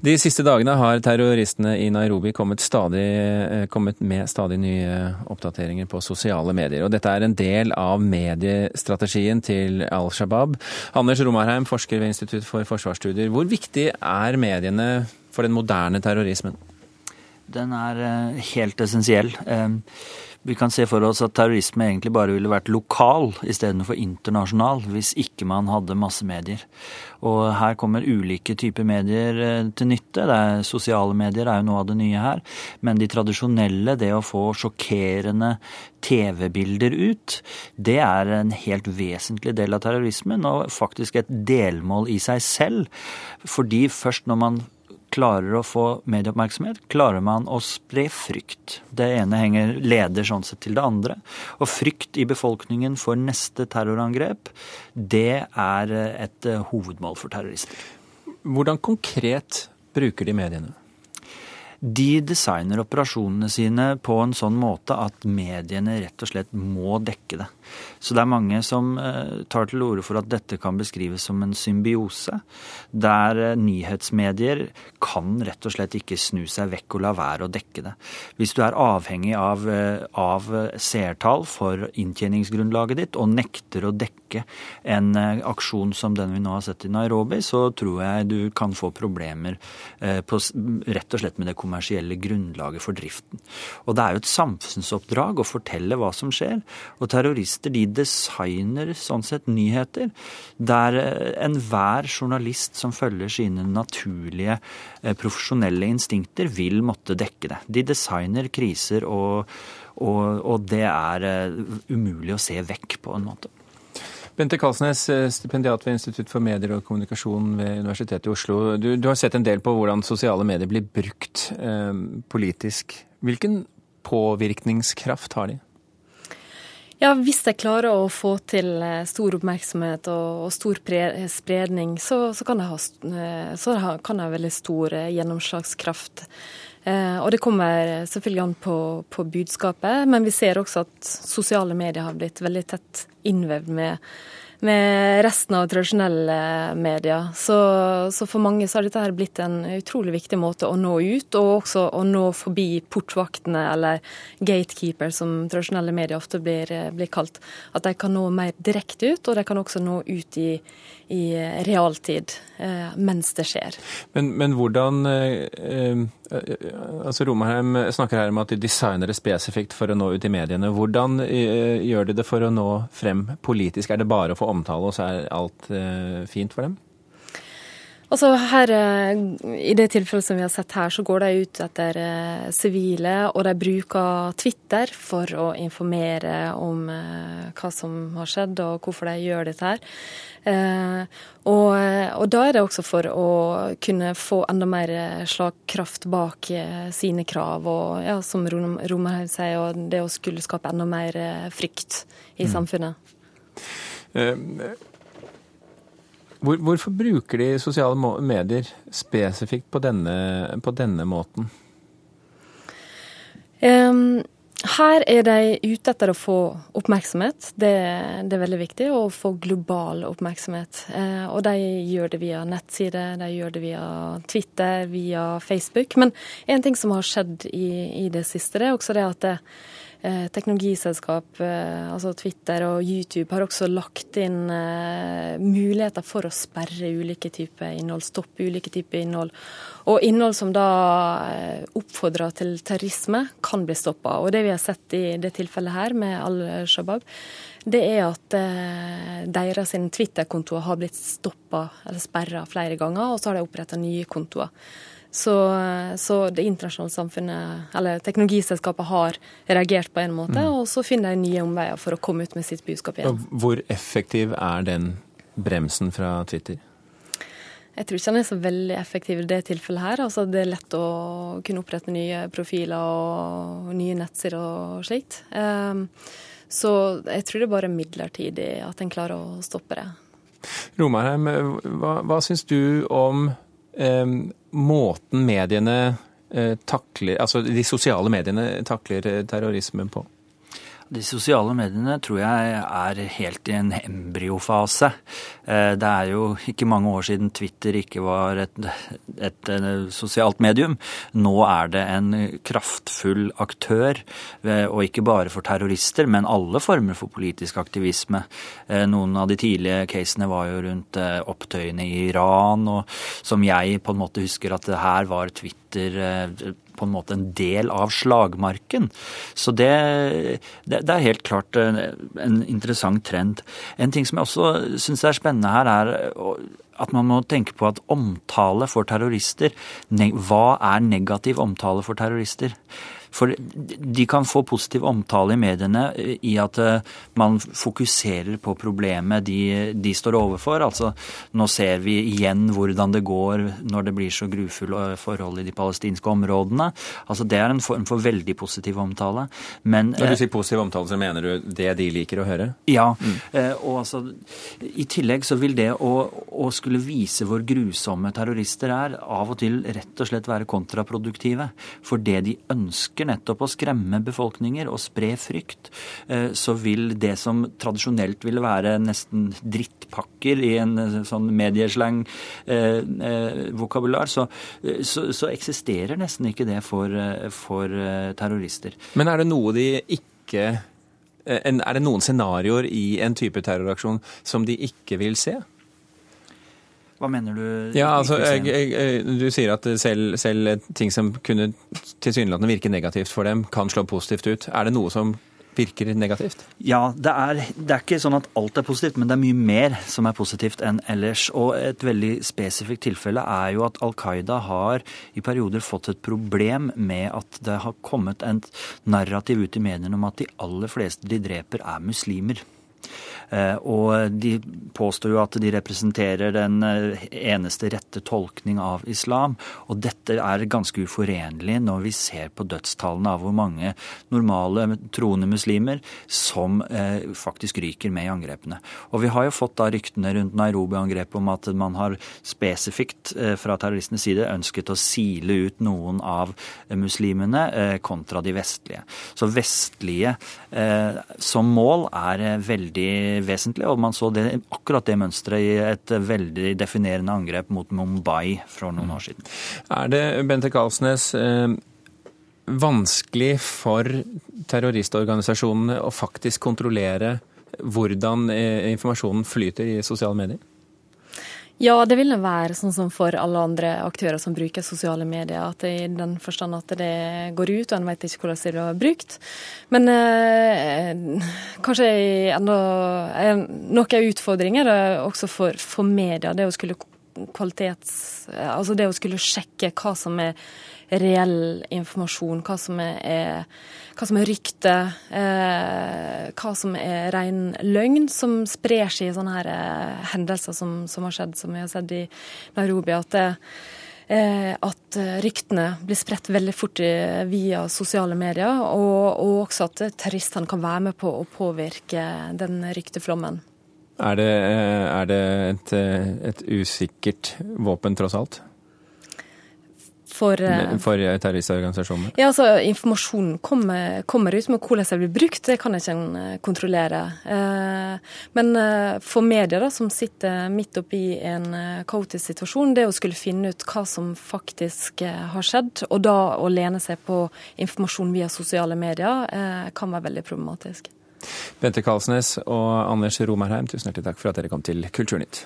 De siste dagene har terroristene i Nairobi kommet, stadig, eh, kommet, med stadig nye oppdateringer på sosiale medier. Og dette er en del av mediestrategien til Al Shabaab. Anders Romarheim, forsker ved Institutt for forsvarsstudier. Hvor viktig er mediene for den moderne terrorismen? Den er eh, helt essensiell. Vi kan se for oss at terrorisme egentlig bare ville vært lokal istedenfor internasjonal, hvis ikke man hadde massemedier. Og her kommer ulike typer medier eh, til nytte. Er Sosiale medier er jo noe av det nye her. Men de tradisjonelle, det å få sjokkerende TV-bilder ut, det er en helt vesentlig del av terrorismen, og faktisk et delmål i seg selv. Fordi først når man klarer å få medieoppmerksomhet, klarer man å spre frykt. Det ene henger leder sånn sett til det andre. Og frykt i befolkningen for neste terrorangrep, det er et eh, hovedmål for terrorister. Hvordan konkret bruker de mediene? De designer operasjonene sine på en sånn måte at mediene rett og slett må dekke det. Så det er mange som eh, tar til orde for at dette kan beskrives som en symbiose, der eh, nyhetsmedier kan rett og slett ikke snu seg vekk og la være å dekke det. Hvis du er avhengig av, eh, av seertall for inntjeningsgrunnlaget ditt og nekter å dekke en aksjon som den vi nå har sett i Nairobi, så tror jeg du kan få problemer på, rett og slett med det kommersielle grunnlaget for driften. Og det er jo et samfunnsoppdrag å fortelle hva som skjer. og terrorister de designer sånn sett nyheter, der eh, enhver journalist som følger sine naturlige eh, profesjonelle instinkter, vil måtte dekke det. De designer kriser, og, og, og det er eh, umulig å se vekk på en måte. Bente Kalsnes, stipendiat ved Institutt for medier og kommunikasjon ved Universitetet i Oslo. Du, du har sett en del på hvordan sosiale medier blir brukt eh, politisk. Hvilken påvirkningskraft har de? Ja, Hvis jeg klarer å få til eh, stor oppmerksomhet og, og stor spredning, så, så, kan de ha, eh, ha veldig stor eh, gjennomslagskraft. Eh, og det kommer selvfølgelig an på, på, budskapet, men vi ser også at sosiale medier har blitt veldig tett innvevd med med resten av tradisjonelle medier. Så, så, for mange så har dette her blitt en utrolig viktig måte å nå ut, og også å nå forbi portvaktene, eller gatekeeper, som tradisjonelle medier ofte blir, blir kalt. At de kan nå mer direkte ut, og de kan også nå ut i, i realtid eh, mens det skjer. Men, men hvordan eh, eh altså Romerheim snakker her om at de designer det spesifikt for å nå ut i mediene. Hvordan eh, gjør de det for å nå frem politisk? Er det bare å få omtale, og så er alt eh, fint for dem? Altså her, eh, I det tilfellet som vi har sett her, så går de ut etter eh, sivile, og de bruker Twitter for å informere om hva som har skjedd og hvorfor de gjør dette her. Og, og da er det også for å kunne få enda mer slagkraft bak sine krav, og ja, som Romerhaug sier, og det å skulle skape enda mer frykt i mm. samfunnet. Eh, hvor, hvorfor bruker de sosiale medier spesifikt på denne, på denne måten? Um, her er de ute etter å få oppmerksomhet. Det, det, er veldig viktig å få global oppmerksomhet. Eh, og de gjør det via nettsider, de gjør det via Twitter, via Facebook. Men en ting som har skjedd i, i det siste, det er også det at det, teknologiselskap, eh, altså Twitter og YouTube, har også lagt inn eh, muligheter for å sperre ulike typer innhold, stoppe ulike typer innhold. Og innhold som da oppfordrer til terrorisme, kan bli stoppa. Og det vi har sett i det tilfellet her med Al-Shabaab, det er at deres Twitter-kontoer har blitt stoppa eller sperra flere ganger, og så har de oppretta nye kontoer. Så, så, det internasjonale samfunnet, eller teknologiselskapet, har reagert på en måte, mm. og så finner de nye omveier for å komme ut med sitt budskap igjen. Hvor effektiv er den bremsen fra Twitter? Jeg tror ikke den er så veldig effektiv i det tilfellet her. Altså, det er lett å kunne opprette nye profiler og nye nettsider og slikt. Um, så jeg tror det er bare midlertidig at en klarer å stoppe det. Romarheim, hva, hva syns du om um, måten mediene eh, takler, altså de sosiale mediene takler eh, terrorismen på? De sosiale mediene tror jeg er helt i en embryofase. Eh, det er jo ikke mange år siden Twitter ikke var et, et, eh, sosialt medium. Nå er det en kraftfull aktør, eh, og ikke bare for terrorister, men alle former for politisk aktivisme. Noen av de tidlige casene var jo rundt opptøyene i Iran, og som jeg på en måte husker at det her var Twitter på en måte en del av slagmarken. Så det, det, det er helt klart en, interessant trend. En ting som jeg også syns er spennende her, er at man må tenke på at omtale for terrorister Hva er negativ omtale for terrorister? For de kan få positiv omtale i mediene eh, i at eh, man fokuserer på problemet de, de står overfor. Altså, nå ser vi igjen hvordan det går når det blir så grufulle forhold i de palestinske områdene. Altså, det er en form for veldig positiv omtale. Men, Når du eh, sier positiv omtale, så mener du det de liker å høre? Ja. Mm. Og altså, i tillegg så vil det å, å skulle vise hvor grusomme terrorister er, av og til rett og slett være kontraproduktive. For det de ønsker ønsker nettopp å skremme befolkninger og spre frykt, eh, så vil det som tradisjonelt ville være nesten drittpakker i en eh, sånn medieslang-vokabular, eh, så, så, så, eksisterer nesten ikke det for, for terrorister. Men er det noe de ikke er det noen scenarioer i en type terroraksjon som de ikke vil se? Hva mener du? Ja, altså, jeg, jeg, Du sier at selv, selv ting som kunne tilsynelatende virke negativt for dem, kan slå positivt ut. Er det noe som virker negativt? Ja, det er, det er, ikke sånn at alt er positivt, men det er mye mer som er positivt enn ellers. Og et veldig spesifikt tilfelle er jo at Al Qaida har i perioder fått et problem med at det har kommet en narrativ ut i mediene om at de aller fleste de dreper, er muslimer. Eh, og de påstår jo at de representerer den eh, eneste rette tolkning av islam. Og dette er ganske uforenlig når vi ser på dødstallene av hvor mange normale troende muslimer som eh, faktisk ryker med i angrepene. Og vi har jo fått da ryktene rundt Nairobi-angrepet om at man har spesifikt fra terroristenes side ønsket å sile ut noen av muslimene kontra de vestlige. Så vestlige som mål er veldig vesentlig. Og man så det, akkurat det mønsteret i et veldig definerende angrep mot Mumbai for noen år siden. Er det, Bente Karlsnes, eh, vanskelig for terroristorganisasjonene å faktisk kontrollere hvordan eh, informasjonen flyter i sosiale medier? Ja, det vil være sånn som for alle andre aktører som bruker sosiale medier. at det, I den forstand at det går ut, og en vet ikke hvordan det blir brukt. Men eh, kanskje enda, eh, noen utfordringer også for, for media. Det å skulle kvalitets... Altså det å skulle sjekke hva som er reell informasjon, hva som er, hva som er rykte, eh, hva som er ren løgn, som sprer seg i sånne her eh, hendelser som, som, har skjedd, som vi har sett i Nairobi. at det eh, at ryktene blir spredt veldig fort via sosiale medier, og, og også at terroristene kan være med på å påvirke den rykteflommen. Er det, er det et, et usikkert våpen, tross alt? for, eh, for terroristorganisasjoner? Ja, altså Informasjonen kommer, kommer, ut, men hvordan det blir brukt, det kan jeg ikke eh, kontrollere. Eh, men for medier da, som sitter midt oppi en kaotisk situasjon, det å skulle finne ut hva som faktisk har skjedd, og da å lene seg på informasjon via sosiale medier, kan være veldig problematisk. Bente Kalsnes og Anders Romerheim, tusen hjertelig takk for at dere kom til Kulturnytt.